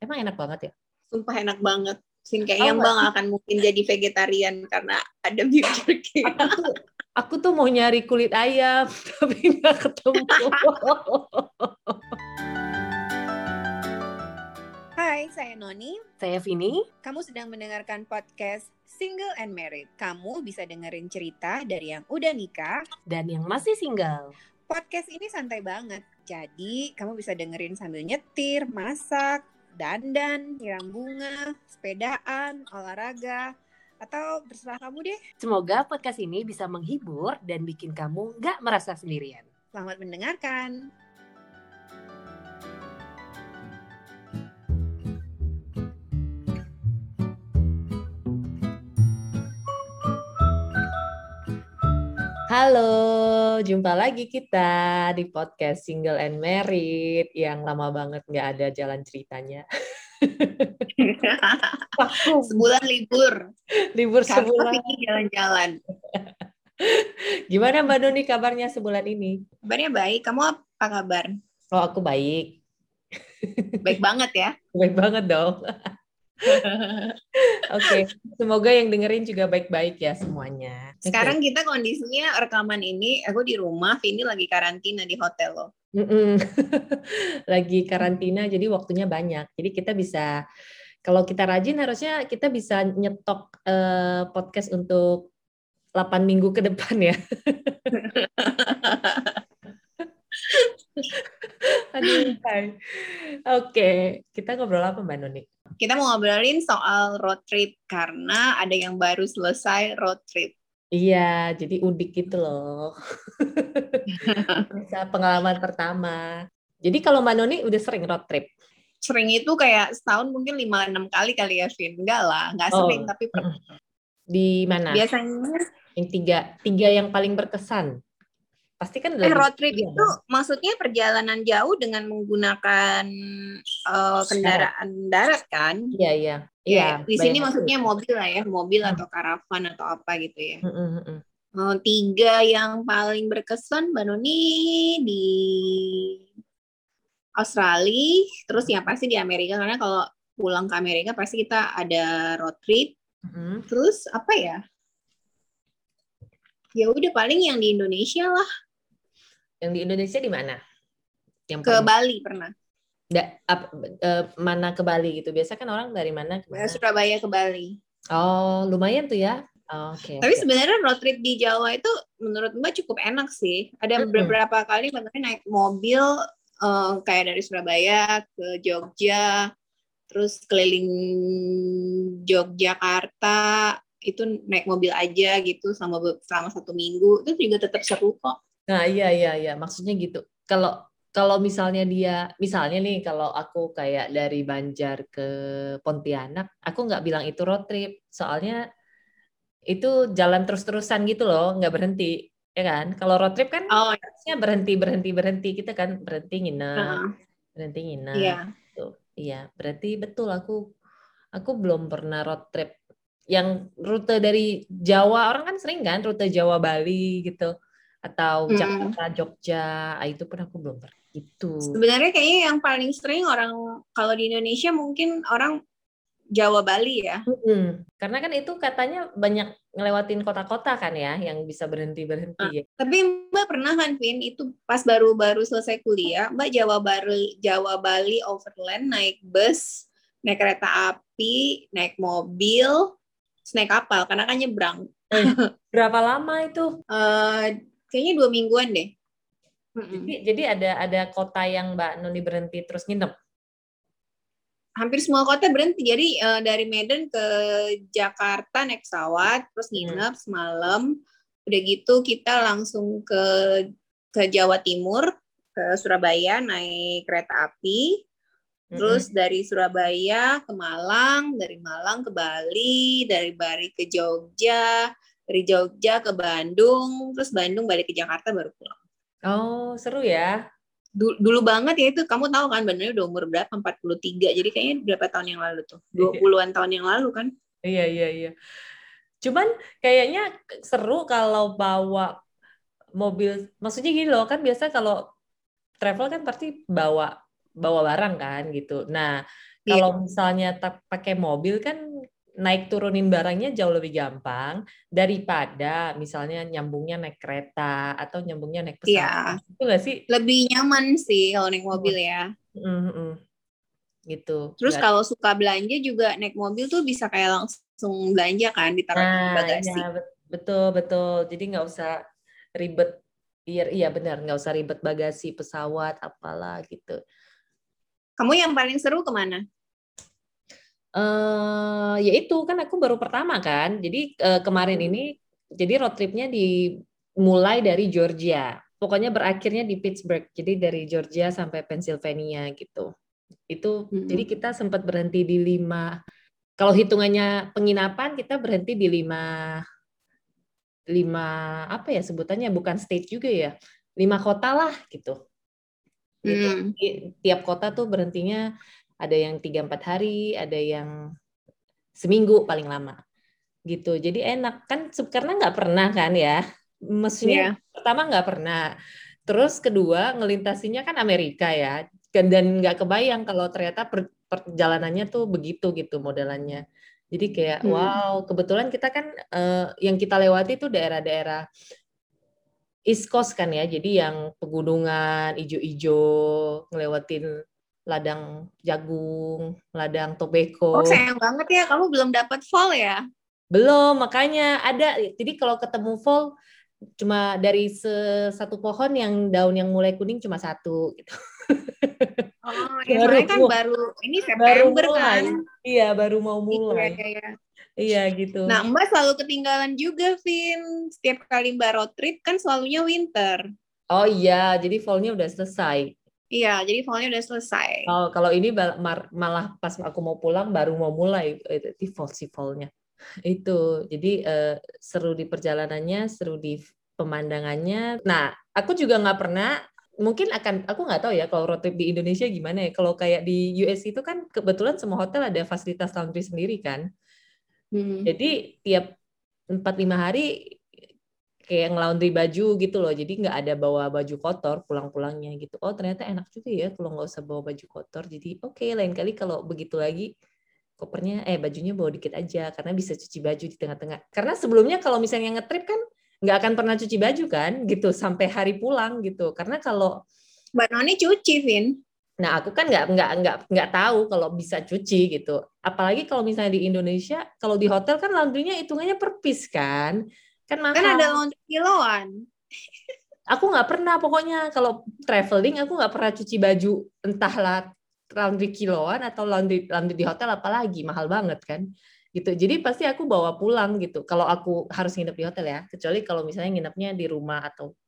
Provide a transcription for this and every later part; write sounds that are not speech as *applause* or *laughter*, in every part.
Emang enak banget ya? Sumpah enak banget. Sin kayaknya Mbak nggak akan mungkin jadi vegetarian karena ada beef jerky. Aku tuh, aku tuh mau nyari kulit ayam, *laughs* tapi nggak ketemu. Hai, saya Noni. Saya Vini. Kamu sedang mendengarkan podcast Single and Married. Kamu bisa dengerin cerita dari yang udah nikah. Dan yang masih single. Podcast ini santai banget. Jadi, kamu bisa dengerin sambil nyetir, masak, dandan, nyiram bunga, sepedaan, olahraga, atau terserah kamu deh. Semoga podcast ini bisa menghibur dan bikin kamu nggak merasa sendirian. Selamat mendengarkan. Halo, jumpa lagi kita di podcast Single and Married yang lama banget nggak ada jalan ceritanya. *laughs* Sebulan libur. libur Karena sebulan. Vicky jalan-jalan. *laughs* Gimana Mbak Doni kabarnya sebulan ini? Kabarnya baik. Kamu apa kabar? Oh, aku baik. Baik banget ya. *laughs* Baik banget dong. *laughs* Oke, semoga yang dengerin juga baik-baik ya semuanya. Sekarang kita kondisinya rekaman ini, aku di rumah, Vini lagi karantina di hotel loh. *laughs* Lagi karantina jadi waktunya banyak. Jadi kita bisa kalau kita rajin harusnya kita bisa nyetok eh, podcast untuk 8 minggu ke depan ya. *laughs* Aduh. Oke, kita ngobrol apa Mbak Noni? Kita mau ngobrolin soal road trip karena ada yang baru selesai road trip. Iya, jadi udik gitu loh. *laughs* Bisa pengalaman pertama. Jadi kalau Mbak Noni udah sering road trip? Sering itu kayak setahun mungkin 5-6 kali kali ya, Vin. Enggak lah, enggak Oh. sering tapi pernah. Di mana? Biasanya Yang tiga, tiga yang paling berkesan. Pasti kan eh, road trip iya itu maksudnya perjalanan jauh dengan menggunakan eh, kendaraan darat kan? Iya, iya. Ya, di sini maksudnya mobil lah ya, mobil Hmm. atau karavan atau apa gitu ya. Mm, mm, mm, mm. Eh, tiga yang paling berkesan Mbak Noni di Australia, terus ya pasti di Amerika karena kalau pulang ke Amerika pasti kita ada road trip. Mm. Terus apa ya? Ya udah paling yang di Indonesia lah, Yang di Indonesia di mana? Yang ke paling- Bali pernah. da- ap- eh, mana ke Bali gitu. Biasa kan orang dari mana ke mana? Surabaya ke Bali. Oh, lumayan tuh ya. Oh, Oke. Tapi oke. sebenarnya road trip di Jawa itu menurut Mbak cukup enak sih. Ada Mm-mm. beberapa kali Mbak naik mobil eh, kayak dari Surabaya ke Jogja, terus keliling Yogyakarta itu naik mobil aja gitu selama be- selama satu minggu itu juga tetap seru kok. Nah, iya iya iya, maksudnya gitu. Kalau kalau misalnya dia, misalnya nih kalau aku kayak dari Banjar ke Pontianak, aku nggak bilang itu road trip, soalnya itu jalan terus-terusan gitu loh, nggak berhenti, ya kan? Kalau road trip kan Oh, harusnya berhenti berhenti berhenti, kita kan berhenti nginep, heeh, berhenti nginep. iya. gitu. Iya, berarti betul aku aku belum pernah road trip yang rute dari Jawa, orang kan sering kan rute Jawa Bali gitu atau Mm. Jakarta Jogja, ah, itu pun aku belum pernah. Itu. Sebenarnya kayaknya yang paling sering orang kalau di Indonesia mungkin orang Jawa Bali ya. Mm-mm. Karena kan itu katanya banyak ngelewatin kota-kota kan ya yang bisa berhenti-berhenti ya. Tapi Mbak pernah kan, Vin, itu pas baru-baru selesai kuliah, Mbak Jawa Bali, Jawa Bali overland naik bus, naik kereta api, naik mobil, naik kapal, karena kan nyebrang. *laughs* Berapa lama itu? Eh, kayaknya dua mingguan deh. Jadi, jadi ada ada kota yang Mbak Noni berhenti terus nginep. Hampir semua kota berhenti. Jadi eh, dari Medan ke Jakarta naik pesawat, terus nginep semalam. Udah gitu kita langsung ke ke Jawa Timur, ke Surabaya naik kereta api. Terus dari Surabaya ke Malang, dari Malang ke Bali, dari Bali ke Jogja, dari Jogja ke Bandung, terus Bandung balik ke Jakarta baru pulang. Oh, seru ya. Du- Dulu banget ya itu, kamu tahu kan Bandungnya udah umur berapa? 43, jadi kayaknya berapa tahun yang lalu tuh? 20-an tahun yang lalu kan? Iya, iya, iya. Cuman kayaknya seru kalau bawa mobil. Maksudnya gini loh, kan biasa kalau travel kan pasti bawa bawa barang kan gitu. Nah, Kalau yeah. misalnya pakai mobil kan naik turunin barangnya jauh lebih gampang daripada misalnya nyambungnya naik kereta atau nyambungnya naik pesawat. Iya. Itu gak sih? Lebih nyaman sih kalau naik mobil ya. Mm-hmm. Gitu. Terus gak. kalau suka belanja juga naik mobil tuh bisa kayak langsung belanja kan ditaruh nah, di bagasi. Iya, betul betul. Jadi nggak usah ribet. Iya iya benar nggak usah ribet bagasi pesawat apalah gitu. Kamu yang paling seru ke mana? Uh, ya itu kan aku baru pertama kan. Jadi uh, kemarin hmm. ini jadi road tripnya dimulai dari Georgia. Pokoknya berakhirnya di Pittsburgh. Jadi dari Georgia sampai Pennsylvania gitu. Itu hmm. jadi kita sempat berhenti di lima. Kalau hitungannya penginapan kita berhenti di lima lima apa ya sebutannya bukan state juga ya lima kota lah gitu. Hmm. Jadi, tiap kota tuh berhentinya ada yang tiga empat hari, ada yang seminggu paling lama gitu. Jadi enak kan karena nggak pernah kan ya, maksudnya yeah. pertama nggak pernah, terus kedua ngelintasinya kan Amerika ya, dan nggak kebayang kalau ternyata per, perjalanannya tuh begitu gitu modelannya. Jadi kayak hmm. wow, kebetulan kita kan uh, yang kita lewati tuh daerah-daerah East Coast kan ya, jadi yang pegunungan ijo-ijo ngelewatin ladang jagung, ladang tobacco. Oh sayang banget ya, kamu belum dapat fall ya? Belum, makanya ada. Jadi kalau ketemu fall cuma dari satu pohon yang daun yang mulai kuning cuma satu gitu. *laughs* Oh, ya baru, kan baru ini September baru kan? Iya, baru mau iya, mulai. Iya, iya, iya. gitu. Nah, Mbak selalu ketinggalan juga, Vin. Setiap kali Mbak road trip kan selalunya winter. Oh iya, jadi fallnya udah selesai. Iya, jadi fallnya udah selesai. Oh, kalau ini malah pas aku mau pulang baru mau mulai di fall si fallnya. Itu, jadi uh, seru di perjalanannya, seru di pemandangannya. Nah, aku juga nggak pernah mungkin akan aku nggak tahu ya kalau road trip di Indonesia gimana ya kalau kayak di US itu kan kebetulan semua hotel ada fasilitas laundry sendiri kan hmm. jadi tiap empat lima hari kayak ngelaundry baju gitu loh. Jadi nggak ada bawa baju kotor pulang-pulangnya gitu. Oh ternyata enak juga ya kalau nggak usah bawa baju kotor. Jadi oke okay, lain kali kalau begitu lagi kopernya eh bajunya bawa dikit aja karena bisa cuci baju di tengah-tengah. Karena sebelumnya kalau misalnya ngetrip kan nggak akan pernah cuci baju kan gitu sampai hari pulang gitu. Karena kalau Mbak Noni cuci Vin. Nah, aku kan nggak nggak nggak nggak tahu kalau bisa cuci gitu. Apalagi kalau misalnya di Indonesia, kalau di hotel kan laundrynya hitungannya per piece kan. Kan, mahal. Kan ada laundry kiloan. *laughs* aku nggak pernah pokoknya kalau traveling aku nggak pernah cuci baju entahlah laundry kiloan atau laundry laundry di hotel apalagi mahal banget kan. Gitu. Jadi pasti aku bawa pulang gitu. Kalau aku harus nginep di hotel ya kecuali kalau misalnya nginepnya di rumah atau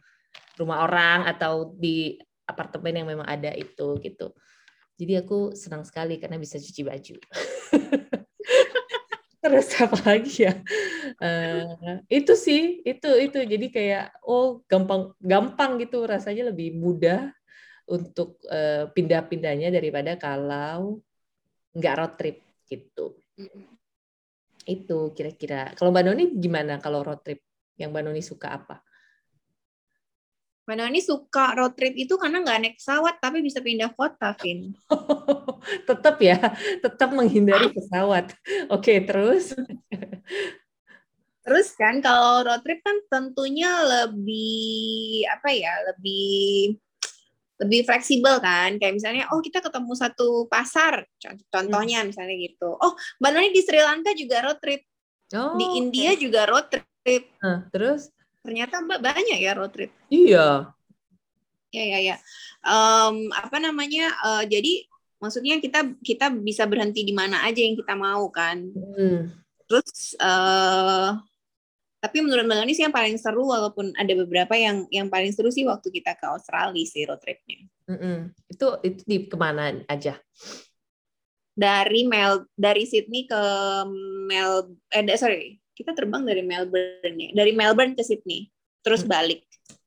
rumah orang atau di apartemen yang memang ada itu gitu. Jadi aku senang sekali karena bisa cuci baju *laughs* terus apa lagi ya? Uh, itu sih itu itu. Jadi kayak oh gampang gampang gitu. Rasanya lebih mudah untuk uh, pindah-pindahnya daripada kalau nggak road trip gitu. Itu kira-kira. Kalau mbak Noni gimana? Kalau road trip yang mbak Noni suka apa Mbak Noni suka road trip itu karena nggak naik pesawat tapi bisa pindah kota, Vin. *laughs* tetap ya, tetap menghindari pesawat. Oke, terus? terus kan kalau road trip kan tentunya lebih apa ya, lebih lebih fleksibel kan. Kayak misalnya, oh kita ketemu satu pasar, contohnya hmm. misalnya gitu. Oh, Mbak Noni di Sri Lanka juga road trip. Oh, di India okay. juga road trip. Uh, terus? Ternyata Mbak banyak ya road trip. Iya. Ya ya ya. Um, apa namanya? Uh, jadi maksudnya kita kita bisa berhenti di mana aja yang kita mau kan. Hmm. Terus uh, tapi menurut Mbak Lani sih yang paling seru walaupun ada beberapa yang yang paling seru sih waktu kita ke Australia sih road tripnya. Mm -hmm. Itu itu di ke mana aja? Dari Mel dari Sydney ke Mel eh sorry kita terbang dari Melbourne ya, dari Melbourne ke Sydney, terus hmm. balik.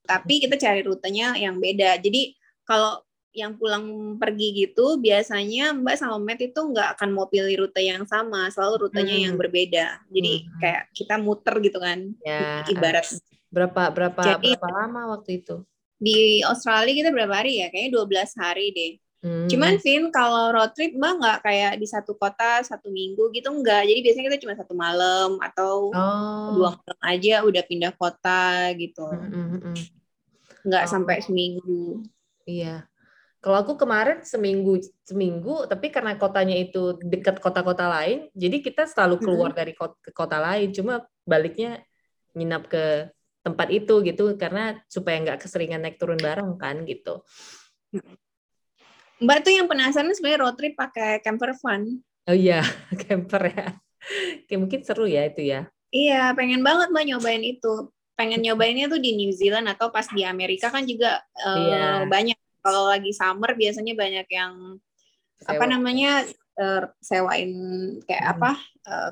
Tapi kita cari rutenya yang beda. Jadi kalau yang pulang pergi gitu biasanya Mbak sama Matt itu nggak akan mau pilih rute yang sama, selalu rutenya hmm. yang berbeda. Jadi hmm. kayak kita muter gitu kan, ya, ibarat. Berapa berapa Jadi, berapa lama waktu itu? Di Australia kita berapa hari ya? Kayaknya 12 hari deh. Hmm. Cuman Vin kalau road trip mbak nggak kayak di satu kota satu minggu gitu enggak. Jadi biasanya kita cuma satu malam atau oh. dua malam aja udah pindah kota gitu. Hmm, hmm, hmm. Nggak oh. sampai seminggu. Iya. Kalau aku kemarin seminggu seminggu, tapi karena kotanya itu dekat kota-kota lain, jadi kita selalu keluar hmm. dari kota, ke kota lain. Cuma baliknya nginap ke tempat itu gitu, karena supaya nggak keseringan naik turun bareng kan gitu. Mbak tuh yang penasaran sebenarnya road trip pakai camper van. Oh iya, *laughs* camper ya. Kayak mungkin seru ya itu ya. Iya, pengen banget mbak nyobain itu. Pengen nyobainnya tuh di New Zealand atau pas di Amerika kan juga uh, iya. banyak kalau lagi summer biasanya banyak yang Sewa. apa namanya uh, sewain kayak hmm. apa uh,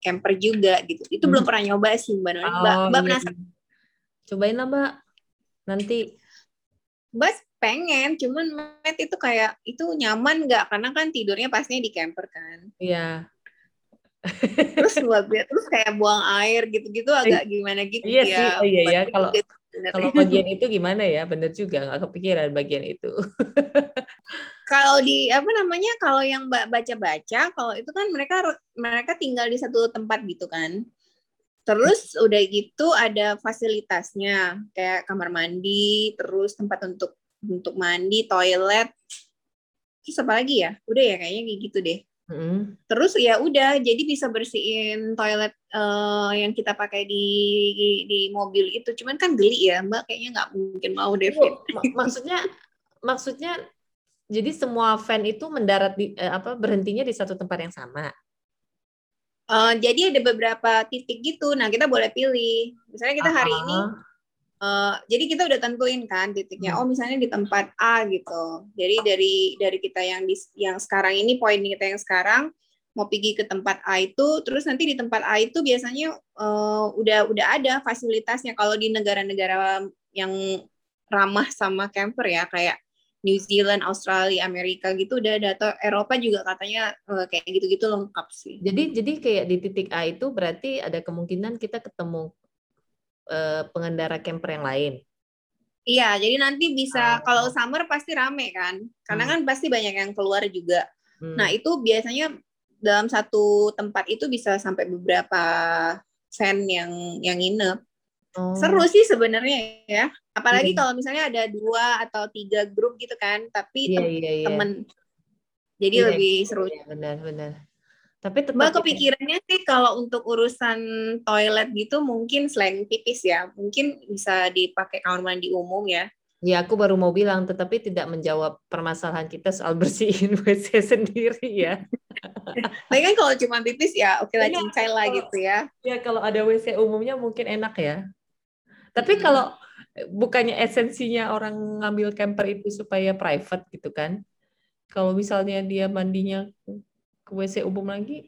camper juga gitu. Itu hmm. belum pernah nyoba sih Mbak Noni. Oh, Mbak, Mbak iya. penasaran? Cobain lah Mbak. Nanti. Mbak pengen, cuman Matt itu kayak itu nyaman nggak? Karena kan tidurnya pastinya di camper kan. Iya. terus *laughs* buat terus kayak buang air gitu-gitu agak gimana gitu iya ya. Sih, oh iya ya. Kalau kalau bagian itu gimana ya? Bener juga nggak kepikiran bagian itu. *laughs* kalau di apa namanya? Kalau yang baca-baca, kalau itu kan mereka mereka tinggal di satu tempat gitu kan. Terus udah gitu ada fasilitasnya kayak kamar mandi, terus tempat untuk untuk mandi, toilet. Terus apa lagi ya? Udah ya kayaknya kayak gitu deh. Hmm. Terus ya udah, jadi bisa bersihin toilet uh, yang kita pakai di, di di mobil itu. Cuman kan geli ya, Mbak. Kayaknya nggak mungkin mau deh. Maksudnya, maksudnya, jadi semua fan itu mendarat di eh, apa berhentinya di satu tempat yang sama. Uh, jadi ada beberapa titik gitu. Nah kita boleh pilih. Misalnya kita hari ini Uh, jadi kita udah tentuin kan titiknya. Hmm. Oh misalnya di tempat A gitu. Jadi dari dari kita yang di yang sekarang ini poin kita yang sekarang mau pergi ke tempat A itu, terus nanti di tempat A itu biasanya uh, udah udah ada fasilitasnya. Kalau di negara-negara yang ramah sama camper ya kayak New Zealand, Australia, Amerika gitu udah ada atau Eropa juga katanya uh, kayak gitu-gitu lengkap sih. Jadi jadi kayak di titik A itu berarti ada kemungkinan kita ketemu uh, pengendara camper yang lain. Iya, jadi nanti bisa oh. kalau summer pasti rame kan, karena hmm. kan pasti banyak yang keluar juga. Hmm. Nah itu biasanya dalam satu tempat itu bisa sampai beberapa fan yang yang nginep. Oh. Seru sih sebenarnya ya. Apalagi hmm. kalau misalnya ada dua atau tiga grup gitu kan, tapi yeah, tem yeah, yeah. temen. Jadi yeah, lebih seru. Benar-benar. Tapi tetap Mbak kepikirannya sih kalau untuk urusan toilet gitu mungkin selain pipis ya, mungkin bisa dipakai kamar mandi umum ya. Ya, aku baru mau bilang, tetapi tidak menjawab permasalahan kita soal bersihin *laughs* WC sendiri ya. *laughs* Tapi kan kalau cuma pipis ya, oke lah ya, cincai lah gitu ya. Ya, kalau ada WC umumnya mungkin enak ya. Tapi hmm. kalau bukannya esensinya orang ngambil camper itu supaya private gitu kan? Kalau misalnya dia mandinya ke WC umum lagi?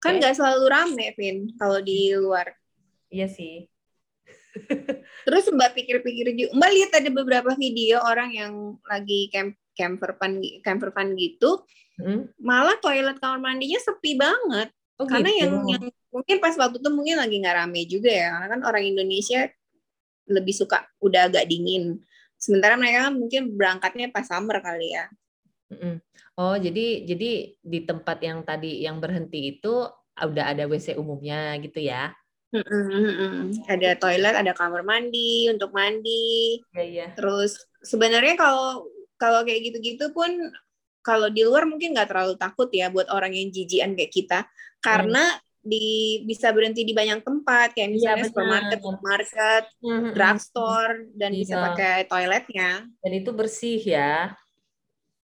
Kan nggak okay. selalu rame Vin kalau di luar. Iya sih. *laughs* Terus mbak pikir-pikir juga mbak lihat ada beberapa video orang yang lagi camp camper fun camper fun gitu. Hmm? malah toilet kamar mandinya sepi banget. Oh, karena gitu. yang yang mungkin pas waktu itu mungkin lagi nggak rame juga ya. Karena kan orang Indonesia lebih suka udah agak dingin. Sementara mereka kan mungkin berangkatnya pas summer kali ya Oh, jadi jadi di tempat yang tadi yang berhenti itu udah ada WC umumnya gitu ya? Ada toilet, ada kamar mandi untuk mandi. Iya, iya. Terus sebenarnya kalau kalau kayak gitu-gitu pun kalau di luar mungkin nggak terlalu takut ya buat orang yang jijian kayak kita karena hmm. di bisa berhenti di banyak tempat kayak iya, misalnya ya, supermarket, market, hmm. drugstore dan bisa iya. pakai toiletnya. Dan itu bersih ya.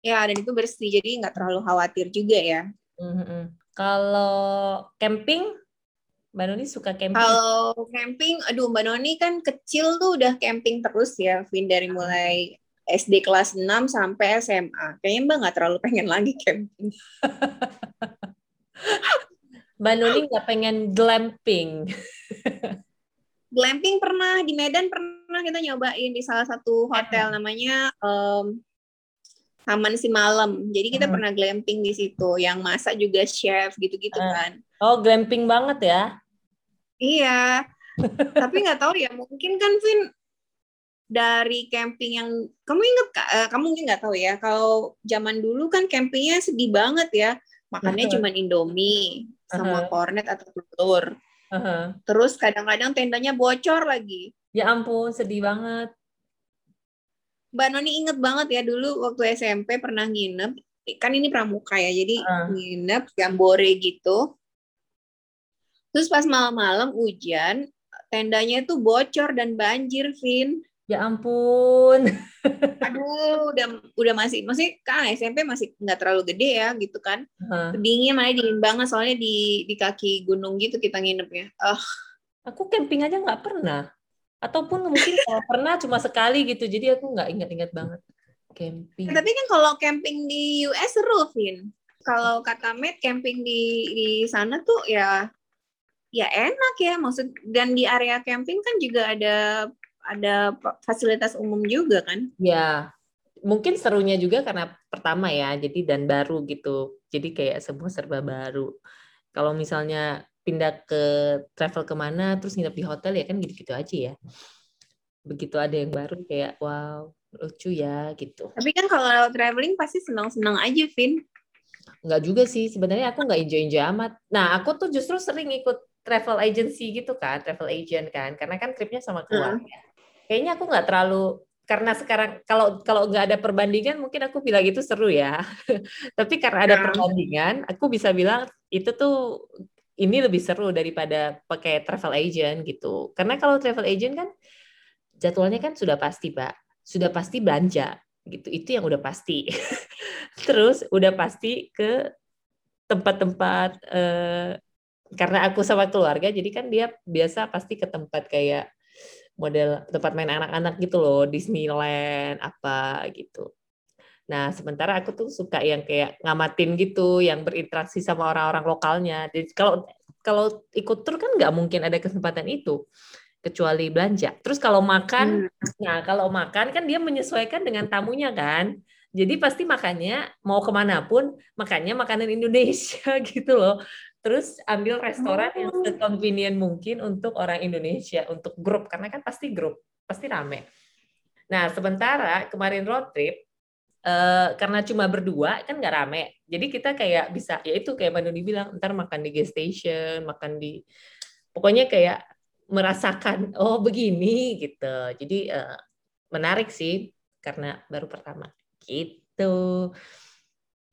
Ya, dan itu bersih, jadi nggak terlalu khawatir juga ya. Mm-hmm. Kalau camping, Mbak Noni suka camping? Kalau camping, aduh Mbak Noni kan kecil tuh udah camping terus ya, Vin dari mulai SD kelas 6 sampai SMA. Kayaknya Mbak nggak terlalu pengen lagi camping. *laughs* Mbak Noni nggak pengen glamping. *laughs* glamping pernah di Medan pernah kita nyobain di salah satu hotel namanya um, Taman si malam. Jadi kita hmm. pernah glamping di situ, yang masak juga chef gitu-gitu hmm. kan. Oh, glamping banget ya? Iya. *laughs* Tapi nggak tahu ya, mungkin kan Vin dari camping yang kamu inget uh, kamu mungkin nggak tahu ya kalau zaman dulu kan campingnya sedih banget ya makannya cuma Indomie sama -huh. cornet atau telur uh -huh. terus kadang-kadang tendanya bocor lagi ya ampun sedih banget Mbak Noni inget banget ya dulu waktu SMP pernah nginep kan ini pramuka ya jadi uh. nginep jambore gitu terus pas malam-malam hujan tendanya itu bocor dan banjir Vin Ya ampun. *laughs* Aduh, udah udah masih masih kan SMP masih nggak terlalu gede ya gitu kan. Uh. Dinginnya mana dingin banget soalnya di di kaki gunung gitu kita nginep ya. Uh. Aku camping aja nggak pernah. Ataupun mungkin kalau pernah cuma sekali gitu. Jadi aku nggak ingat-ingat banget camping. Tapi kan kalau camping di US seru, Vin. Kalau kata Matt camping di di sana tuh ya ya enak ya maksud dan di area camping kan juga ada ada fasilitas umum juga kan? Ya, mungkin serunya juga karena pertama ya, jadi dan baru gitu. Jadi kayak semua serba baru. Kalau misalnya pindah ke travel ke mana, terus nginep di hotel ya kan gitu-gitu aja ya. Begitu ada yang baru kayak wow lucu ya gitu. Tapi kan kalau traveling pasti senang-senang aja, Vin. Enggak juga sih, sebenarnya aku nggak enjoy-enjoy amat. Nah, aku tuh justru sering ikut travel agency gitu kan, travel agent kan, karena kan tripnya sama keluarga. Hmm kayaknya aku nggak terlalu karena sekarang kalau kalau nggak ada perbandingan mungkin aku bilang itu seru ya *laughs* tapi karena ada ya. perbandingan aku bisa bilang itu tuh ini lebih seru daripada pakai travel agent gitu. Karena kalau travel agent kan jadwalnya kan sudah pasti pak. Sudah pasti belanja gitu. Itu yang udah pasti. *laughs* Terus udah pasti ke tempat-tempat eh, karena aku sama keluarga jadi kan dia biasa pasti ke tempat kayak model tempat main anak-anak gitu loh Disneyland apa gitu nah sementara aku tuh suka yang kayak ngamatin gitu yang berinteraksi sama orang-orang lokalnya. Jadi kalau kalau ikut tur kan nggak mungkin ada kesempatan itu kecuali belanja. Terus kalau makan hmm. nah kalau makan kan dia menyesuaikan dengan tamunya kan. Jadi pasti makannya mau ke mana pun makannya makanan Indonesia *laughs* gitu loh. Terus ambil restoran yang oh. seconvenient mungkin untuk orang Indonesia untuk grup. Karena kan pasti grup pasti rame. Nah sementara kemarin road trip uh, karena cuma berdua kan nggak rame jadi kita kayak bisa ya itu kayak Mbak Nuni bilang ntar makan di gas station makan di pokoknya kayak merasakan oh begini gitu jadi uh, menarik sih karena baru pertama gitu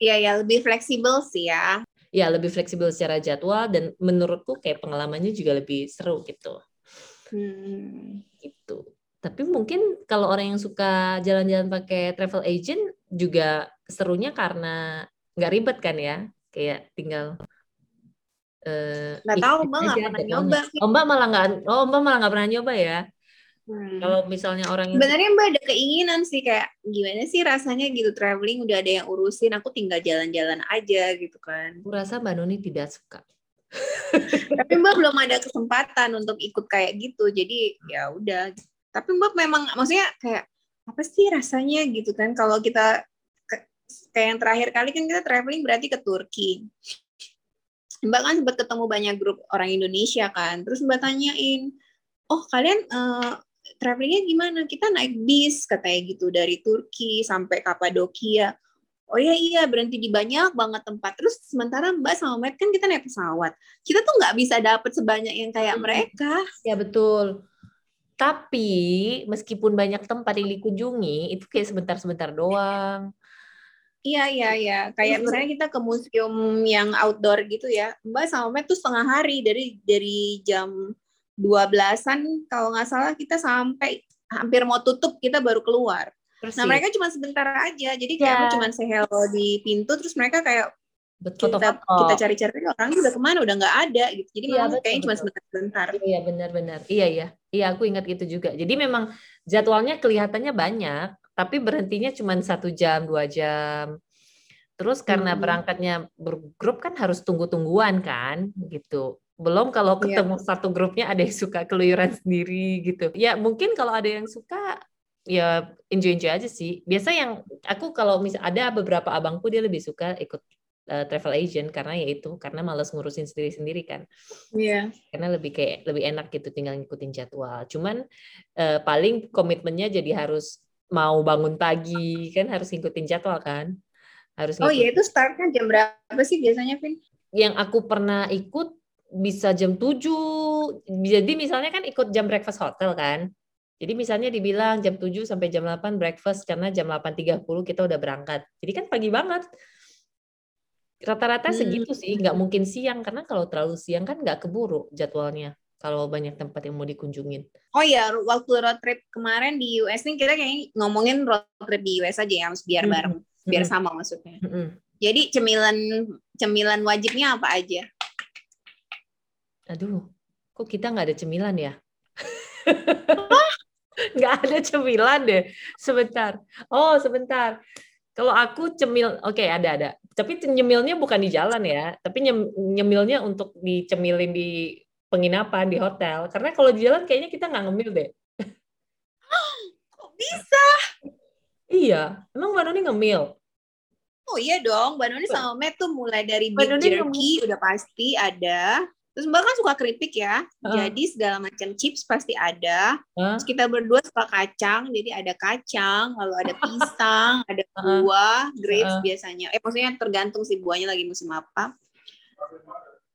Iya ya lebih fleksibel sih ya ya lebih fleksibel secara jadwal dan menurutku kayak pengalamannya juga lebih seru gitu. Hmm. Gitu. Tapi mungkin kalau orang yang suka jalan-jalan pakai travel agent juga serunya karena nggak ribet kan ya, kayak tinggal Uh, nggak tahu mbak nggak pernah nyoba oh mbak malah nggak oh mbak malah nggak pernah nyoba ya Hmm. Kalau misalnya orang yang sebenarnya Mbak ada keinginan sih kayak gimana sih rasanya gitu traveling udah ada yang urusin aku tinggal jalan-jalan aja gitu kan. Aku rasa Mbak Nuni tidak suka. *laughs* Tapi Mbak belum ada kesempatan untuk ikut kayak gitu. Jadi ya udah. Tapi Mbak memang maksudnya kayak apa sih rasanya gitu kan kalau kita kayak yang terakhir kali kan kita traveling berarti ke Turki. Mbak kan sempat ketemu banyak grup orang Indonesia kan. Terus Mbak tanyain, "Oh, kalian uh, travelingnya gimana? Kita naik bis katanya gitu dari Turki sampai Kapadokia. Oh iya iya berhenti di banyak banget tempat. Terus sementara Mbak sama Matt kan kita naik pesawat. Kita tuh nggak bisa dapet sebanyak yang kayak hmm. mereka. Ya betul. Tapi meskipun banyak tempat yang dikunjungi, itu kayak sebentar-sebentar doang. Iya iya iya. Kayak misalnya kita ke museum yang outdoor gitu ya. Mbak sama Matt tuh setengah hari dari dari jam dua belasan kalau nggak salah kita sampai hampir mau tutup kita baru keluar. Persis. Nah mereka cuma sebentar aja, jadi kayak yeah. cuma say hello di pintu, terus mereka kayak betul, kita kita cari-cari orang udah ke mana, udah nggak ada gitu. Jadi yeah, memang kayaknya cuma sebentar-sebentar. Iya benar-benar, iya iya, iya aku ingat itu juga. Jadi memang jadwalnya kelihatannya banyak, tapi berhentinya cuma satu jam dua jam. Terus karena hmm. berangkatnya bergrup kan harus tunggu-tungguan kan, gitu. Belum kalau iya. ketemu yeah. satu grupnya ada yang suka keluyuran sendiri gitu. Ya mungkin kalau ada yang suka ya enjoy enjoy aja sih. Biasa yang aku kalau misal ada beberapa abangku dia lebih suka ikut uh, travel agent karena ya itu karena males ngurusin sendiri-sendiri kan. Iya. Yeah. Karena lebih kayak lebih enak gitu tinggal ngikutin jadwal. Cuman uh, paling komitmennya jadi harus mau bangun pagi kan harus ngikutin jadwal kan. Harus ngikutin. Oh iya itu startnya jam berapa sih biasanya, Vin? Yang aku pernah ikut bisa jam 7. Jadi misalnya kan ikut jam breakfast hotel kan. Jadi misalnya dibilang jam 7 sampai jam 8 breakfast karena jam 8.30 kita udah berangkat. Jadi kan pagi banget. Rata-rata hmm. segitu sih, nggak mungkin siang karena kalau terlalu siang kan nggak keburu jadwalnya kalau banyak tempat yang mau dikunjungin. Oh ya, waktu road trip kemarin di US nih kita kayak ngomongin road trip di US aja ya, biar hmm. bareng, hmm. biar sama maksudnya. Hmm. Jadi cemilan cemilan wajibnya apa aja? Aduh, kok kita nggak ada cemilan ya? *laughs* nggak ada cemilan deh. Sebentar. Oh, sebentar. Kalau aku cemil, oke okay, ada ada. Tapi nyemilnya bukan di jalan ya, tapi nyemilnya untuk dicemilin di penginapan di hotel. Karena kalau di jalan kayaknya kita nggak ngemil deh. Kok bisa? Iya, emang Mbak Noni ngemil? Oh iya dong, Mbak Noni sama Matt tuh mulai dari beef jerky udah pasti ada. Terus Mbak kan suka keripik ya, uh. jadi segala macam chips pasti ada. Uh. Terus kita berdua suka kacang, jadi ada kacang, lalu ada pisang, *laughs* ada buah, grapes uh. biasanya. Eh maksudnya tergantung si buahnya lagi musim apa.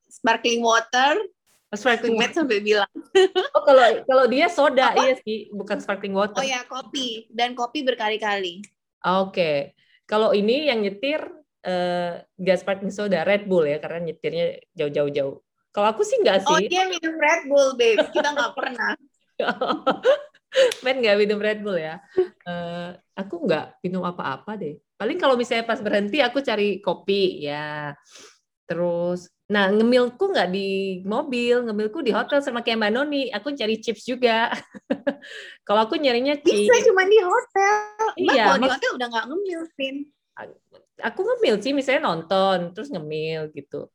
Sparkling water. Sparkling water sampai bilang. *laughs* oh kalau kalau dia soda apa? iya sih, bukan sparkling water. Oh ya kopi dan kopi berkali-kali. Oke, okay. kalau ini yang nyetir uh, gas sparkling soda Red Bull ya karena nyetirnya jauh-jauh jauh. Kalau aku sih enggak oh, sih. Oh, dia minum Red Bull, babe. Kita nggak pernah. *laughs* Men nggak minum Red Bull ya. Uh, aku nggak minum apa-apa deh. Paling kalau misalnya pas berhenti aku cari kopi ya. Terus, nah ngemilku nggak di mobil, ngemilku di hotel sama kayak Mbak Noni. Aku cari chips juga. *laughs* kalau aku nyarinya chips. Bisa cuma di hotel. Mbak iya, kalau di hotel udah nggak ngemil, Vin. Aku ngemil sih, misalnya nonton, terus ngemil gitu.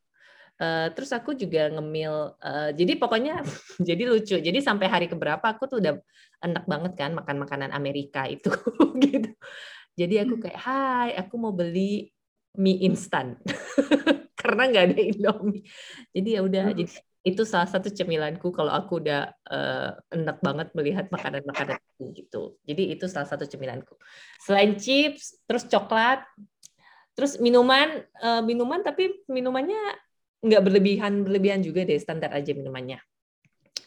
Uh, terus aku juga ngemil. Uh, jadi pokoknya *laughs* jadi lucu. Jadi sampai hari keberapa aku tuh udah enak banget kan makan makanan Amerika itu *laughs* gitu. Jadi aku hmm. kayak, "Hai, aku mau beli mie instan." *laughs* Karena nggak ada Indomie. Jadi ya udah, jadi itu salah satu cemilanku kalau aku udah uh, enak banget melihat makanan-makanan gitu. Jadi itu salah satu cemilanku. Selain chips, terus coklat, terus minuman, uh, minuman tapi minumannya nggak berlebihan berlebihan juga deh standar aja minumannya.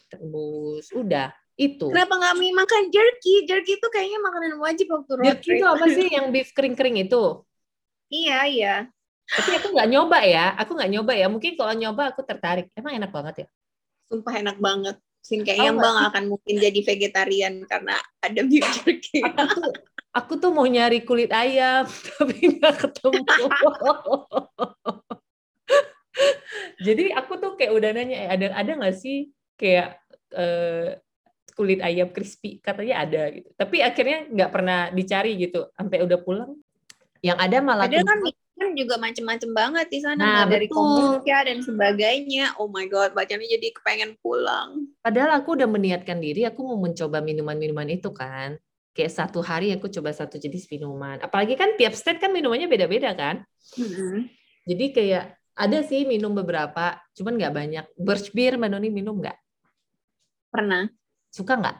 Terus udah itu. Kenapa nggak makan jerky? Jerky itu kayaknya makanan wajib waktu road jerky itu apa sih yang beef kering kering itu? Iya iya. Tapi aku nggak nyoba ya aku nggak nyoba ya. Mungkin kalau nyoba aku tertarik. Emang enak banget ya? Sumpah enak banget. Sin kayaknya oh, bang akan mungkin jadi vegetarian karena ada beef *laughs* jerky. Aku tuh, aku tuh mau nyari kulit ayam *laughs* tapi nggak ketemu *laughs* Jadi aku tuh kayak udah nanya, eh, ada ada nggak sih kayak uh, kulit ayam crispy? Katanya ada gitu. Tapi akhirnya nggak pernah dicari gitu. Sampai udah pulang, yang ada malah ada kan kan juga macem-macem banget di sana nah, dari kombucha dan sebagainya. Oh my god, bacanya jadi kepengen pulang. Padahal aku udah meniatkan diri, aku mau mencoba minuman-minuman itu kan. Kayak satu hari aku coba satu jenis minuman. Apalagi kan tiap state kan minumannya beda-beda kan. Mm -hmm. Jadi kayak ada sih minum beberapa, cuman nggak banyak. Birch beer, Mbak Noni minum nggak? Pernah. Suka nggak?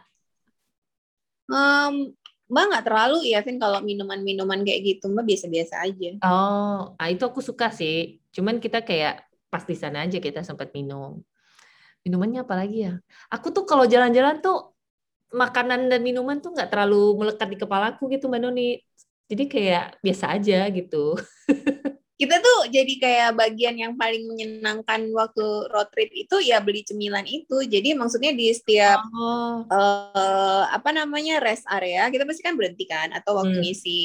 Um, Mbak nggak terlalu ya, Vin, kalau minuman-minuman kayak gitu, Mbak biasa-biasa aja. Oh, nah itu aku suka sih. Cuman kita kayak pas di sana aja kita sempat minum. Minumannya apa lagi ya? Aku tuh kalau jalan-jalan tuh makanan dan minuman tuh nggak terlalu melekat di kepalaku gitu, Mbak Noni. Jadi kayak biasa aja gitu. *laughs* kita tuh jadi kayak bagian yang paling menyenangkan waktu road trip itu ya beli cemilan itu. Jadi maksudnya di setiap oh. uh, apa namanya rest area kita pasti kan berhenti kan atau waktu hmm. ngisi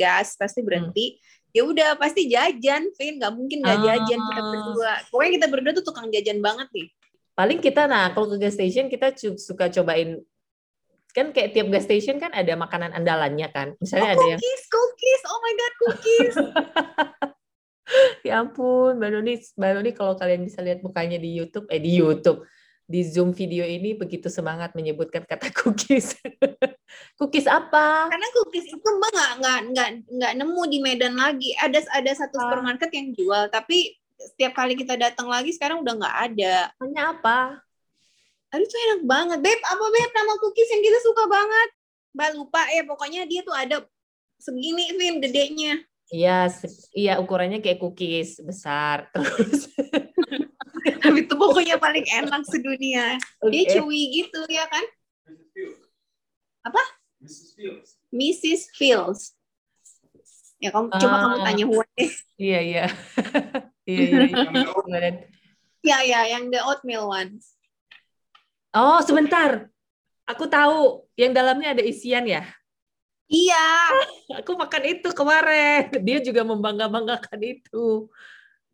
gas pasti hmm. berhenti. Hmm. Ya udah pasti jajan, Vin. Gak mungkin gak oh. jajan kita berdua. Pokoknya kita berdua tuh tukang jajan banget nih. Paling kita nah kalau ke gas station kita suka cobain kan kayak tiap gas station kan ada makanan andalannya kan. Misalnya oh, ada cookies, yang cookies, oh my god, cookies. *laughs* *laughs* ya ampun, Mbak Noni, Mbak Noni kalau kalian bisa lihat mukanya di YouTube, eh di YouTube, di Zoom video ini begitu semangat menyebutkan kata *laughs* cookies. cookies apa? Karena cookies itu mbak nggak nggak nggak nggak nemu di Medan lagi. Ada ada satu Ah. supermarket yang jual, tapi setiap kali kita datang lagi sekarang udah nggak ada. Namanya apa? Aduh itu enak banget. Beb, apa Beb nama cookies yang kita suka banget? Mbak lupa ya, pokoknya dia tuh ada segini, Vin, gedenya. Iya, iya ukurannya kayak cookies besar. *laughs* Terus Tapi itu pokoknya paling enak sedunia. Dia Oke. chewy gitu ya kan? Apa? Mrs. Fields. Mrs. Fields. Ya kamu coba kamu Ah. tanya Huan deh. *laughs* Iya, iya. Iya, iya. iya. Gimana? Ya ya, yang the oatmeal ones. Oh, sebentar. Aku tahu yang dalamnya ada isian ya. Iya. *laughs* Aku makan itu kemarin. Dia juga membangga-banggakan itu.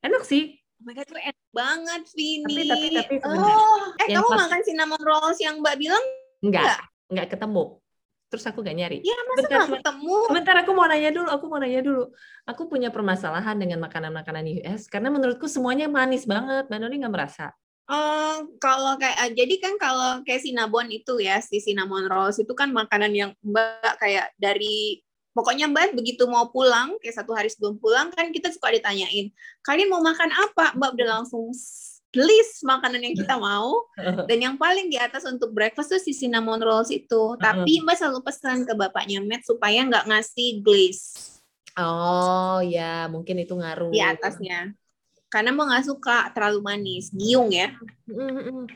Enak sih. Oh my God, itu enak banget, Vini. Tapi- tapi- tapi oh, eh kamu pas- makan cinnamon rolls yang Mbak bilang? Enggak, enggak ketemu. Terus aku gak nyari. Ya, masa Bentar, nggak ketemu? Sebentar aku mau nanya dulu, aku mau nanya dulu. Aku punya permasalahan dengan makanan-makanan US karena menurutku semuanya manis banget. Mbak Noni nggak merasa? Eh, kalau kayak ah, jadi kan kalau kayak cinnamon itu ya si cinnamon rolls itu kan makanan yang mbak kayak dari pokoknya mbak begitu mau pulang kayak satu hari sebelum pulang kan kita suka ditanyain kalian mau makan apa? Mbak udah langsung list makanan yang kita mau. *laughs* Dan yang paling di atas untuk breakfast tuh si cinnamon rolls itu. Tapi mbak selalu pesan ke bapaknya Matt supaya nggak ngasih glaze. Oh ya, mungkin itu ngaruh. di atasnya karena mbak nggak suka terlalu manis giung ya Mm-mm.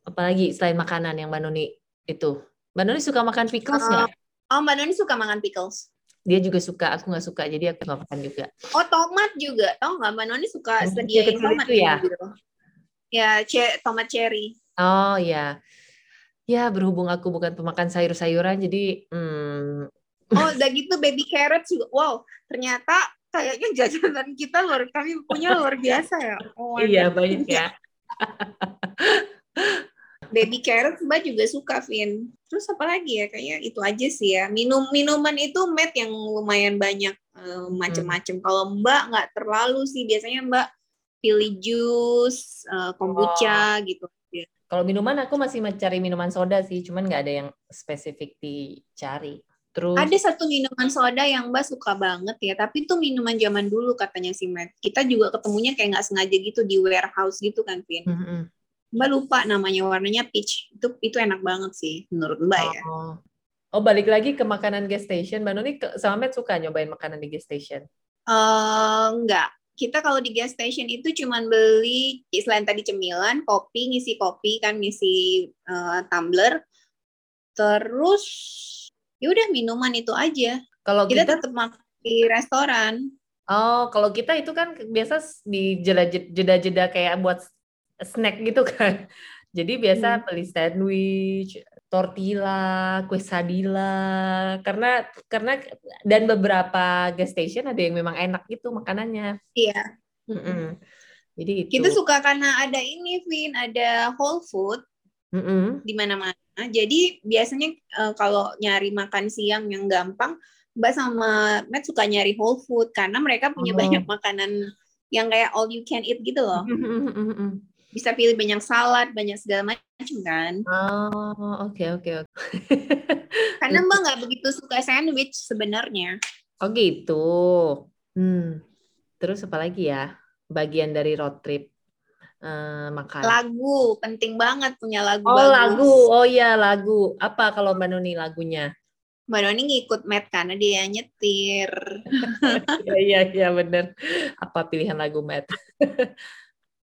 Apalagi selain makanan yang Mbak Noni itu. Mbak Noni suka makan pickles Uh, nggak? oh mbak Noni suka makan pickles Dia juga suka, aku nggak suka, jadi aku nggak makan juga. Oh tomat juga, tau nggak Mbak Noni suka Tomat sediain tomat itu ya? mobil. Ya, ce- tomat cherry. Oh ya, ya berhubung aku bukan pemakan sayur-sayuran, jadi hmm, Oh, udah gitu baby carrot juga. Wow, ternyata kayaknya jajanan kita luar kami punya luar biasa ya. Oh, iya banyak ya. *laughs* Baby carrot Mbak juga suka, Vin. Terus apa lagi ya? Kayaknya itu aja sih ya. Minum minuman itu Matt yang lumayan banyak eh, macem-macem. Kalau Mbak nggak terlalu sih. Biasanya Mbak pilih jus, eh, kombucha gitu. Kalau minuman aku masih mencari minuman soda sih, cuman nggak ada yang spesifik dicari. Terus Ada satu minuman soda yang Mbak suka banget ya, tapi itu minuman zaman dulu katanya si Matt. Kita juga ketemunya kayak nggak sengaja gitu di warehouse gitu kan, Vin. Mm-mm. Mbak lupa namanya warnanya peach. Itu itu enak banget sih menurut Mbak ya. Oh. Oh, balik lagi ke makanan gas station. Mbak Noni sama Matt suka nyobain makanan di gas station. Eh enggak. Kita kalau di gas station itu cuman beli selain tadi cemilan, kopi, ngisi kopi kan ngisi eh, tumbler. Terus ya udah minuman itu aja. Kalau Kita kita, tetap makan di restoran. oh, kalau kita itu kan biasa di jeda- jeda-jeda kayak buat snack gitu kan. *laughs* Jadi biasa Hmm. beli sandwich, tortilla, quesadilla, karena karena dan beberapa gas station ada yang memang enak gitu makanannya. Iya. Mm-mm. Jadi itu. Kita suka karena ada ini, Vin, ada Whole Food Mm-mm. di mana-mana. Jadi biasanya eh, kalau nyari makan siang yang gampang, Mbak sama Matt suka nyari Whole Food karena mereka punya Oh. banyak makanan yang kayak all you can eat gitu loh. Mm-mm. Bisa pilih banyak salad, banyak segala macam kan. Oh, oke oke oke. Karena Mbak nggak begitu suka sandwich sebenarnya. Oh gitu. Hmm. Terus apa lagi ya? Bagian dari road trip eh, makan. Lagu penting banget punya lagu Oh bagus. lagu, oh iya lagu. Apa kalau Mbak Nuni lagunya? Mbak Doni ngikut Matt karena dia nyetir. *laughs* Iya iya iya bener. Apa pilihan lagu Matt? *laughs*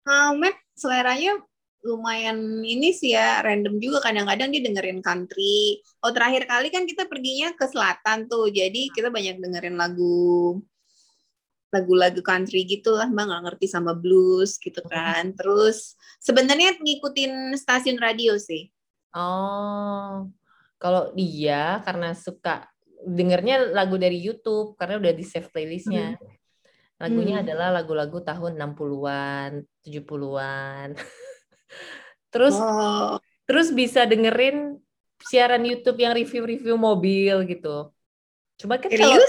Ah, Matt seleranya lumayan ini sih ya random juga kadang-kadang dia dengerin country. Oh terakhir kali kan kita perginya ke selatan tuh, jadi kita banyak dengerin lagu lagu-lagu country gitu lah, mbak nggak ngerti sama blues gitu kan. Terus sebenarnya ngikutin stasiun radio sih. Oh, kalau dia karena suka dengernya lagu dari YouTube karena udah di save playlistnya. Lagunya Hmm. adalah lagu-lagu tahun 60-an, 70-an. *laughs* Terus Oh, terus bisa dengerin siaran YouTube yang review-review mobil gitu. Cuma kan kalau?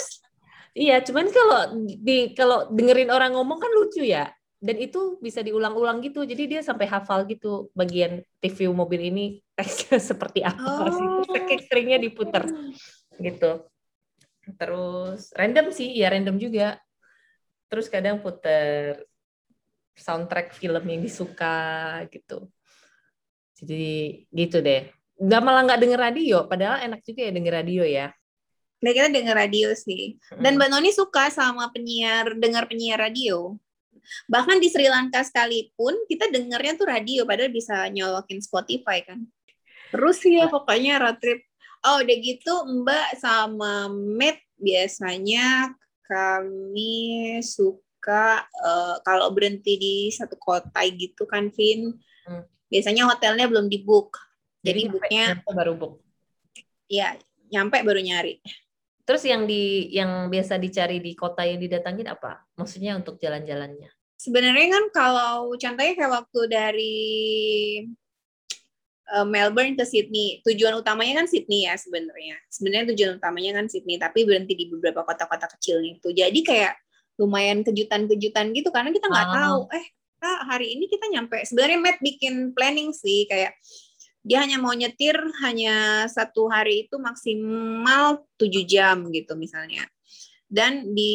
Iya, cuman kalau di kalau dengerin orang ngomong kan lucu ya. dan itu bisa diulang-ulang gitu. Jadi dia sampai hafal gitu bagian TV mobil ini. Teksnya *laughs* seperti apa oh. sih seringnya diputer gitu. Terus random sih ya random juga. Terus kadang puter soundtrack film yang disuka gitu. Jadi gitu deh. Nggak malah nggak denger radio. Padahal enak juga ya denger radio ya Nah, kita denger radio sih. Dan Mbak Noni suka sama penyiar, dengar penyiar radio. Bahkan di Sri Lanka sekalipun, kita dengernya tuh radio, padahal bisa nyolokin Spotify kan. Terus ya pokoknya road trip. Oh, udah gitu Mbak sama Matt biasanya kami suka uh, kalau berhenti di satu kota gitu kan, Vin. Hmm. Biasanya hotelnya belum di book. Jadi, Jadi booknya baru book. Iya, nyampe baru nyari. Terus yang di yang biasa dicari di kota yang didatangin apa? Maksudnya untuk jalan-jalannya? Sebenarnya kan kalau contohnya kayak waktu dari uh, Melbourne ke Sydney, tujuan utamanya kan Sydney ya sebenarnya. Sebenarnya tujuan utamanya kan Sydney, tapi berhenti di beberapa kota-kota kecil itu. Jadi kayak lumayan kejutan-kejutan gitu karena kita nggak ah. tahu, eh hari ini kita nyampe. Sebenarnya Matt bikin planning sih kayak dia hanya mau nyetir hanya satu hari itu maksimal tujuh jam gitu misalnya. Dan di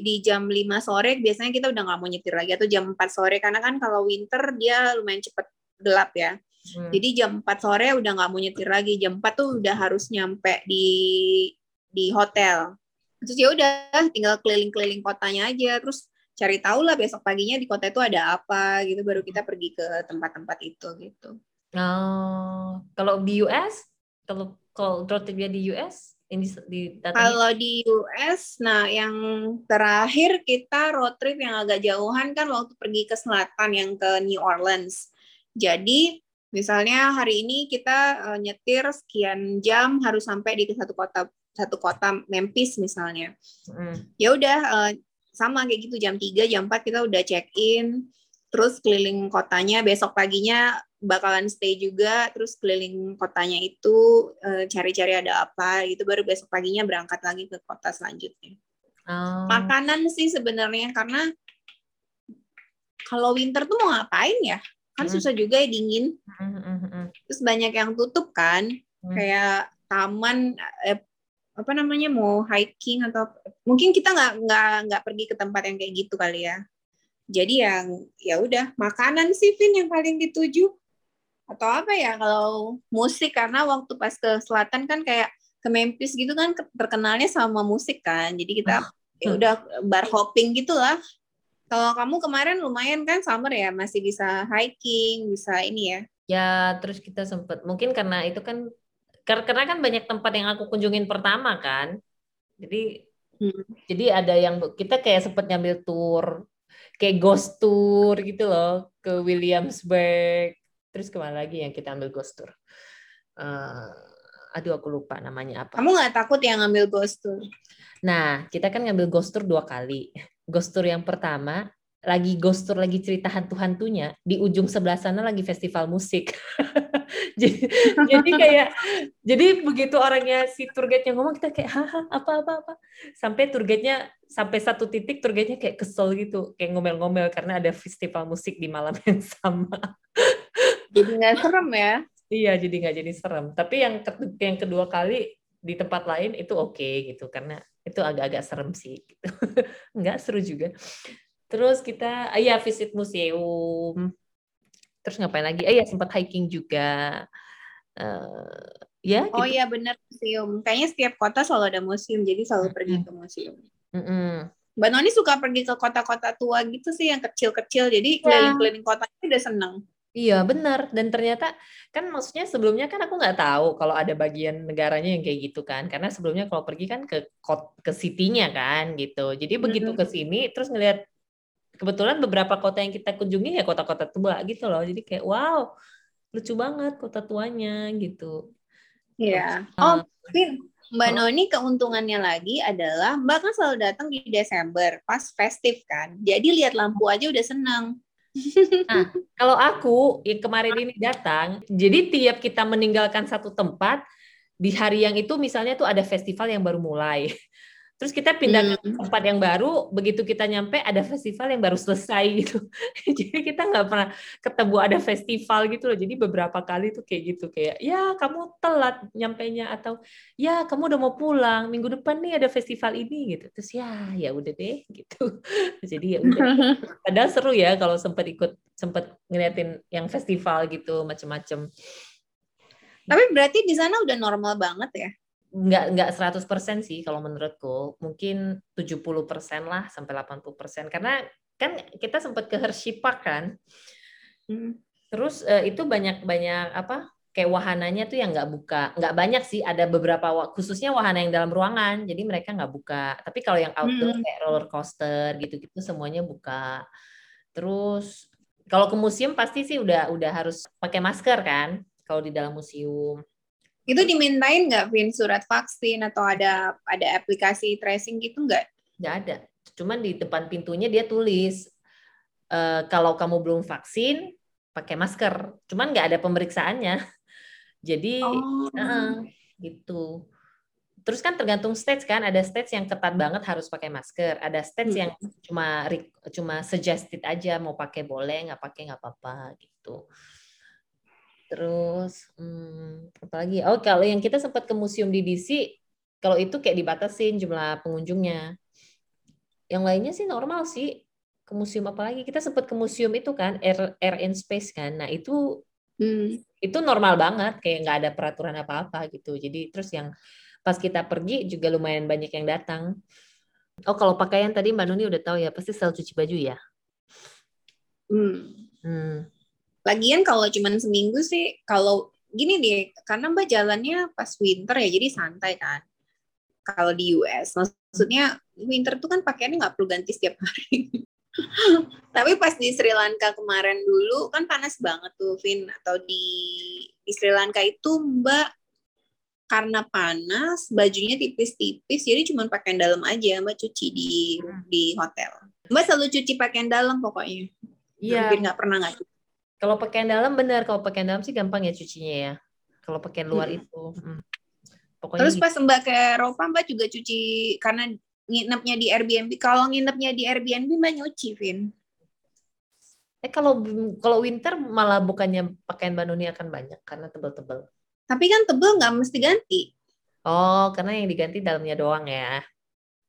di jam 5 sore biasanya kita udah nggak mau nyetir lagi atau jam 4 sore karena kan kalau winter dia lumayan cepet gelap ya. Hmm. jadi jam 4 sore udah nggak mau nyetir lagi jam 4 tuh udah harus nyampe di di hotel. Terus ya udah tinggal keliling-keliling kotanya aja terus cari tahu lah besok paginya di kota itu ada apa gitu baru kita pergi ke tempat-tempat itu gitu Oh, kalau di US, kalau kalau road di US, ini di Kalau di US, nah yang terakhir kita road trip yang agak jauhan kan waktu pergi ke selatan yang ke New Orleans. Jadi misalnya hari ini kita uh, nyetir sekian jam harus sampai di satu kota satu kota Memphis misalnya. Mm. Ya udah uh, sama kayak gitu jam 3 jam 4 kita udah check in terus keliling kotanya besok paginya bakalan stay juga. Terus keliling kotanya itu eh, cari-cari ada apa gitu. Baru besok paginya berangkat lagi ke kota selanjutnya. Oh. makanan sih sebenarnya karena kalau winter tuh mau ngapain ya? Kan hmm. susah juga ya dingin. Hmm, hmm, terus banyak yang tutup kan. Kayak taman eh, apa namanya mau hiking atau mungkin kita nggak nggak nggak pergi ke tempat yang kayak gitu kali ya jadi yang ya udah makanan sih Vin yang paling dituju. Atau apa ya kalau musik karena waktu pas ke selatan kan kayak ke Memphis gitu kan terkenalnya sama musik kan. Jadi kita oh. ya udah bar hopping gitulah. Kalau kamu kemarin lumayan kan summer ya? Masih bisa hiking bisa ini ya? Ya terus kita sempet mungkin karena itu kan karena kan banyak tempat yang aku kunjungin pertama kan. Jadi hmm. jadi ada yang kita kayak sempet ngambil tour kayak ghost tour gitu loh ke Williamsburg Terus ke mana lagi yang kita ambil ghost tour? Uh, aduh aku lupa namanya apa. Kamu nggak takut yang ngambil ghost tour? Nah, kita kan ngambil ghost tour dua kali. Ghost tour yang pertama lagi ghost tour lagi cerita hantu-hantunya di ujung sebelah sana lagi festival musik. *laughs* jadi, jadi kayak jadi begitu orangnya si tour guide-nya ngomong kita kayak haha apa apa apa? Sampai tour guide-nya sampai satu titik tour guide-nya kayak kesel gitu kayak ngomel-ngomel karena ada festival musik di malam *laughs* yang sama. Jadi nggak serem ya? Iya jadi nggak jadi serem. Tapi yang yang kedua kali di tempat lain itu oke okay, gitu karena itu agak-agak serem sih gitu. *laughs* Nggak seru juga terus kita ah, ya visit museum. Terus ngapain lagi? Ah ya sempat hiking juga. Uh, ya oh gitu. iya benar museum. Kayaknya setiap kota selalu ada museum jadi selalu pergi ke museum. Mm -hmm. Mbak Noni suka pergi ke kota-kota tua gitu sih yang kecil-kecil. Jadi iya. keliling-keliling kota itu udah seneng. Iya benar dan ternyata kan maksudnya sebelumnya kan aku nggak tahu kalau ada bagian negaranya yang kayak gitu kan. Karena sebelumnya kalau pergi kan ke ke city-nya kan gitu. Jadi begitu ke sini terus ngelihat kebetulan beberapa kota yang kita kunjungi ya kota-kota tua gitu loh. Jadi kayak wow lucu banget kota tuanya gitu. Iya. Yeah. oh Vin Mbak Noni keuntungannya lagi adalah Mbak kan selalu datang di Desember pas festif kan. Jadi lihat lampu aja udah senang *laughs* Nah, kalau aku yang kemarin ini datang, jadi tiap kita meninggalkan satu tempat di hari yang itu misalnya tuh ada festival yang baru mulai *laughs* Terus kita pindah ke tempat yang baru, begitu kita nyampe ada festival yang baru selesai *laughs* gitu. Jadi kita nggak pernah ketemu ada festival gitu loh. Jadi beberapa kali tuh kayak gitu kayak ya kamu telat nyampainya atau ya kamu udah mau pulang minggu depan nih ada festival ini gitu. Terus ya ya udah deh *laughs* gitu. Jadi ya udah. *laughs* Padahal seru ya kalau sempat ikut sempat ngeliatin yang festival gitu macem-macem. Tapi berarti di sana udah normal banget ya? Nggak nggak 100% sih kalau menurutku. Mungkin 70% lah sampai 80% karena kan kita sempat ke Hershey Park kan. Hmm. terus uh, itu banyak banyak apa kayak wahananya tuh yang nggak buka. Nggak banyak sih ada beberapa khususnya wahana yang dalam ruangan. Jadi mereka nggak buka. Tapi kalau yang outdoor hmm. kayak roller coaster gitu-gitu semuanya buka. Terus kalau ke museum pasti sih udah udah harus pakai masker kan kalau di dalam museum itu dimintain nggak, Vin, surat vaksin atau ada ada aplikasi tracing gitu nggak? Nggak ada. Cuman di depan pintunya dia tulis e, kalau kamu belum vaksin pakai masker. Cuman nggak ada pemeriksaannya. *laughs* Jadi oh. uh, gitu. Terus kan tergantung stage kan, ada stage yang ketat banget harus pakai masker, ada stage hmm. yang cuma cuma suggested aja mau pakai boleh, nggak pakai nggak apa-apa gitu. Terus hmm, apa lagi? Oh, kalau yang kita sempat ke museum di DC, kalau itu kayak dibatasin jumlah pengunjungnya. Yang lainnya sih normal sih. Ke museum apa lagi? Kita sempat ke museum itu kan, Air, Air and Space kan. Nah, itu hmm. itu normal banget, kayak nggak ada peraturan apa-apa gitu. Jadi terus yang pas kita pergi juga lumayan banyak yang datang. Oh, kalau pakaian tadi Mbak Nuni udah tahu ya, pasti selalu cuci baju ya. Hmm. hmm Lagian kalau cuma seminggu sih, kalau gini deh, karena mbak jalannya pas winter ya, jadi santai kan. Kalau di US, maksudnya winter tuh kan pakaiannya nggak perlu ganti setiap hari. *laughs* Tapi pas di Sri Lanka kemarin dulu kan panas banget tuh, Vin. Atau di di Sri Lanka itu mbak karena panas, bajunya tipis-tipis, jadi cuma pakaian dalam aja mbak cuci di hmm. di hotel. Mbak selalu cuci pakaian dalam pokoknya. Iya. Hampir nggak pernah nggak cuci. Kalau pakaian dalam benar, kalau pakaian dalam sih gampang ya cucinya ya. Kalau pakaian luar hmm. itu. Hmm. Pokoknya Terus gitu. pas Mbak ke Eropa, Mbak juga cuci karena nginepnya di Airbnb. Kalau nginepnya di Airbnb, Mbak nyuci, Vin. Eh kalau kalau winter malah bukannya pakaian Mbak Nuni akan banyak karena tebel-tebel. Tapi kan tebel nggak mesti ganti. Oh, karena yang diganti dalamnya doang ya.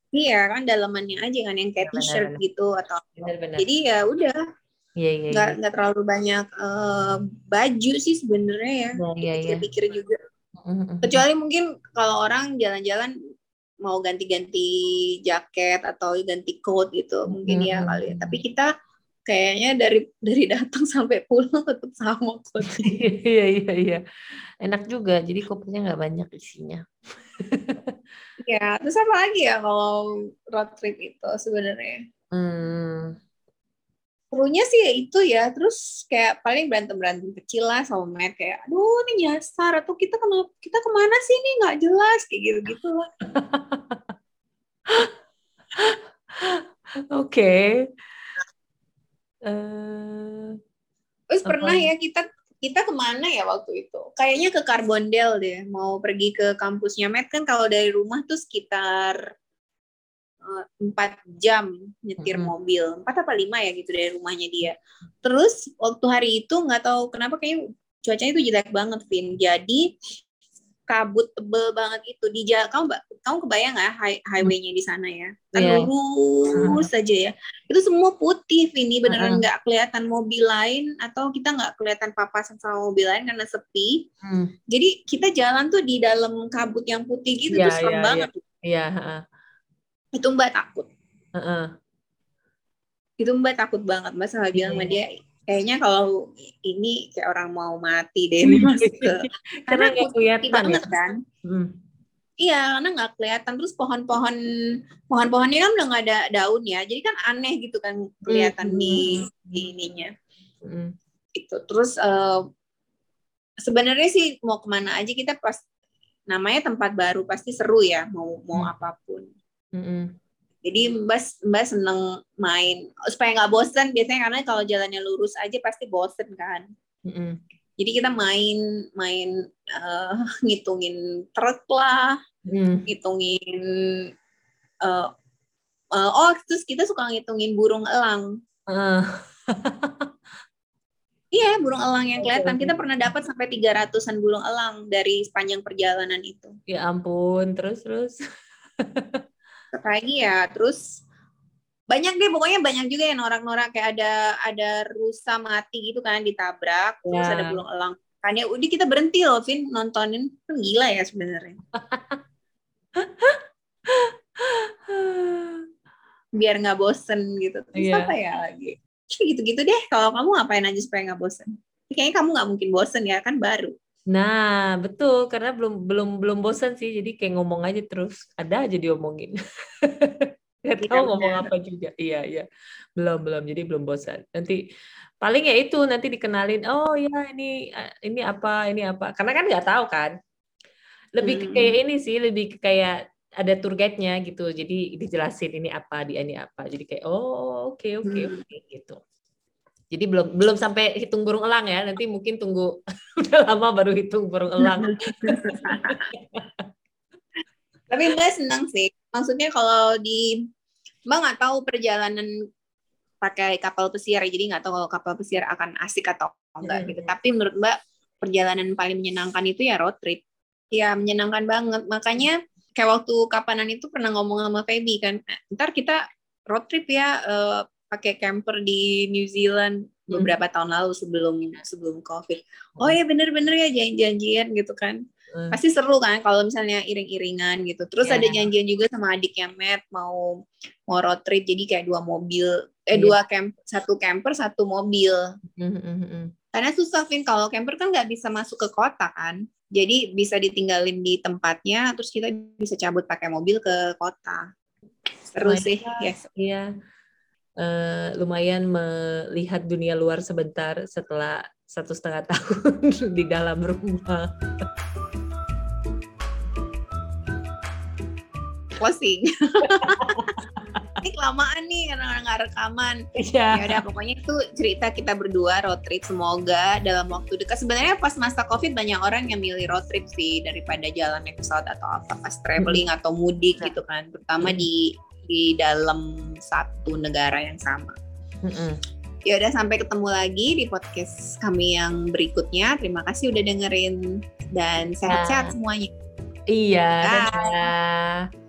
Iya kan dalamannya aja kan yang kayak t-shirt gitu atau bener, bener. jadi ya udah Iya, iya, nggak iya. nggak terlalu banyak uh, baju sih sebenarnya ya. Iya, iya, iya. Pikir-pikir juga. Mm-hmm. Kecuali mungkin kalau orang jalan-jalan mau ganti-ganti jaket atau ganti coat gitu mungkin mm-hmm. ya kali ya. Tapi kita kayaknya dari dari datang *laughs* sampai pulang tetap sama coat. *laughs* iya iya iya. Enak juga. Jadi kopernya nggak banyak isinya. *laughs* ya, terus apa lagi ya kalau road trip itu sebenarnya? Hmm serunya sih ya itu ya terus kayak paling berantem berantem kecil lah sama Matt kayak aduh ini nyasar atau kita ke mana kita ke mana sih ini? Nggak jelas kayak gitu gitu lah. *laughs* Oke. Uh, terus pernah ya kita kita ke mana ya waktu itu? Kayaknya ke Carbondale deh mau pergi ke kampusnya Matt. Kan kalau dari rumah tuh sekitar Eh, empat jam nyetir mobil. Empat apa lima ya gitu dari rumahnya dia. Terus waktu hari itu nggak tahu kenapa kayak cuacanya itu jelek banget Vin. Jadi kabut tebel banget itu. Di jalan kamu kamu kebayang nggak high, highwaynya di sana ya? Kan yeah. lurus saja ya. Itu semua putih ini beneran nggak uh -huh. kelihatan mobil lain atau kita nggak kelihatan papasan sama mobil lain karena sepi. Hmm. jadi kita jalan tuh di dalam kabut yang putih gitu yeah, tuh serem yeah, banget. yeah. Yeah itu mbak takut uh -uh. itu mbak takut banget mbak salah bilang sama dia kayaknya kalau ini kayak orang mau mati deh masuk *laughs* ke karena nggak kelihatan banget ya? kan hmm. iya karena nggak kelihatan terus pohon-pohon pohon-pohonnya kan udah nggak ada daun ya jadi kan aneh gitu kan kelihatan hmm. di di ininya hmm. itu terus uh, sebenarnya sih mau ke mana aja kita pas namanya tempat baru pasti seru ya mau mau hmm. apa pun Mm-hmm. Jadi Mbak Mbak seneng main supaya nggak bosen biasanya karena kalau jalannya lurus aja pasti bosen kan. Mm-hmm. Jadi kita main main uh, ngitungin truk lah, mm. ngitungin uh, uh, oh terus kita suka ngitungin burung elang. Uh. *laughs* Iya, burung elang yang kelihatan. Kita pernah dapat sampai 300-an burung elang dari sepanjang perjalanan itu. Ya ampun, terus terus. *laughs* Lagi ya, terus banyak deh pokoknya banyak juga yang norak-norak kayak ada ada rusa mati gitu kan ditabrak, ya. terus ada burung elang. Kan ya udah kita berhenti loh, Vin, nontonin. Kan gila ya sebenarnya. Biar nggak bosen gitu. Terus yeah. apa ya lagi? gitu-gitu deh kalau kamu ngapain aja supaya nggak bosen kayaknya kamu nggak mungkin bosen ya kan baru nah betul karena belum belum belum bosen sih jadi kayak ngomong aja terus ada aja diomongin *laughs* nggak tahu ngomong apa juga iya iya belum belum jadi belum bosan nanti paling ya itu nanti dikenalin oh ya ini ini apa ini apa karena kan nggak tahu kan lebih hmm. kayak ini sih lebih kayak ada tour guide-nya gitu. Jadi dijelasin ini apa, di ini apa. Jadi kayak oh oke okay, oke okay, hmm. oke okay, gitu. Jadi belum belum sampai hitung burung elang ya. Nanti mungkin tunggu *laughs* udah lama baru hitung burung elang. *laughs* Tapi Mbak senang sih. Maksudnya kalau di Mbak nggak tahu perjalanan pakai kapal pesiar, jadi nggak tahu kalau kapal pesiar akan asik atau enggak gitu. Hmm. Tapi menurut Mbak perjalanan paling menyenangkan itu ya road trip. Ya menyenangkan banget. Makanya kayak waktu kapanan itu pernah ngomong sama Feby kan, eh, ntar kita road trip ya uh, pakai camper di New Zealand hmm. beberapa hmm. tahun lalu sebelum sebelum COVID. Oh ya bener-bener ya janjian-janjian gitu kan. Hmm. Pasti seru kan kalau misalnya iring-iringan gitu. Terus yeah. ada janjian juga sama adiknya Matt mau mau road trip jadi kayak dua mobil eh yeah. dua camp satu camper satu mobil. Mm -hmm. Karena susah Vin kalau camper kan nggak bisa masuk ke kota kan. Jadi bisa ditinggalin di tempatnya, terus kita bisa cabut pakai mobil ke kota. Seru lumayan, sih, ya. Iya. Uh, lumayan melihat dunia luar sebentar setelah satu setengah tahun *laughs* di dalam rumah. Closing. *laughs* ini kelamaan nih karena nggak rekaman. Iya. Ya udah pokoknya itu cerita kita berdua road trip semoga dalam waktu dekat. Sebenarnya pas masa covid banyak orang yang milih road trip sih daripada jalan naik pesawat atau apa pas traveling hmm. atau mudik iya. gitu kan, terutama hmm. di di dalam satu negara yang sama. Hmm. Ya udah sampai ketemu lagi di podcast kami yang berikutnya. Terima kasih udah dengerin dan sehat-sehat semuanya. Iya. Dadah.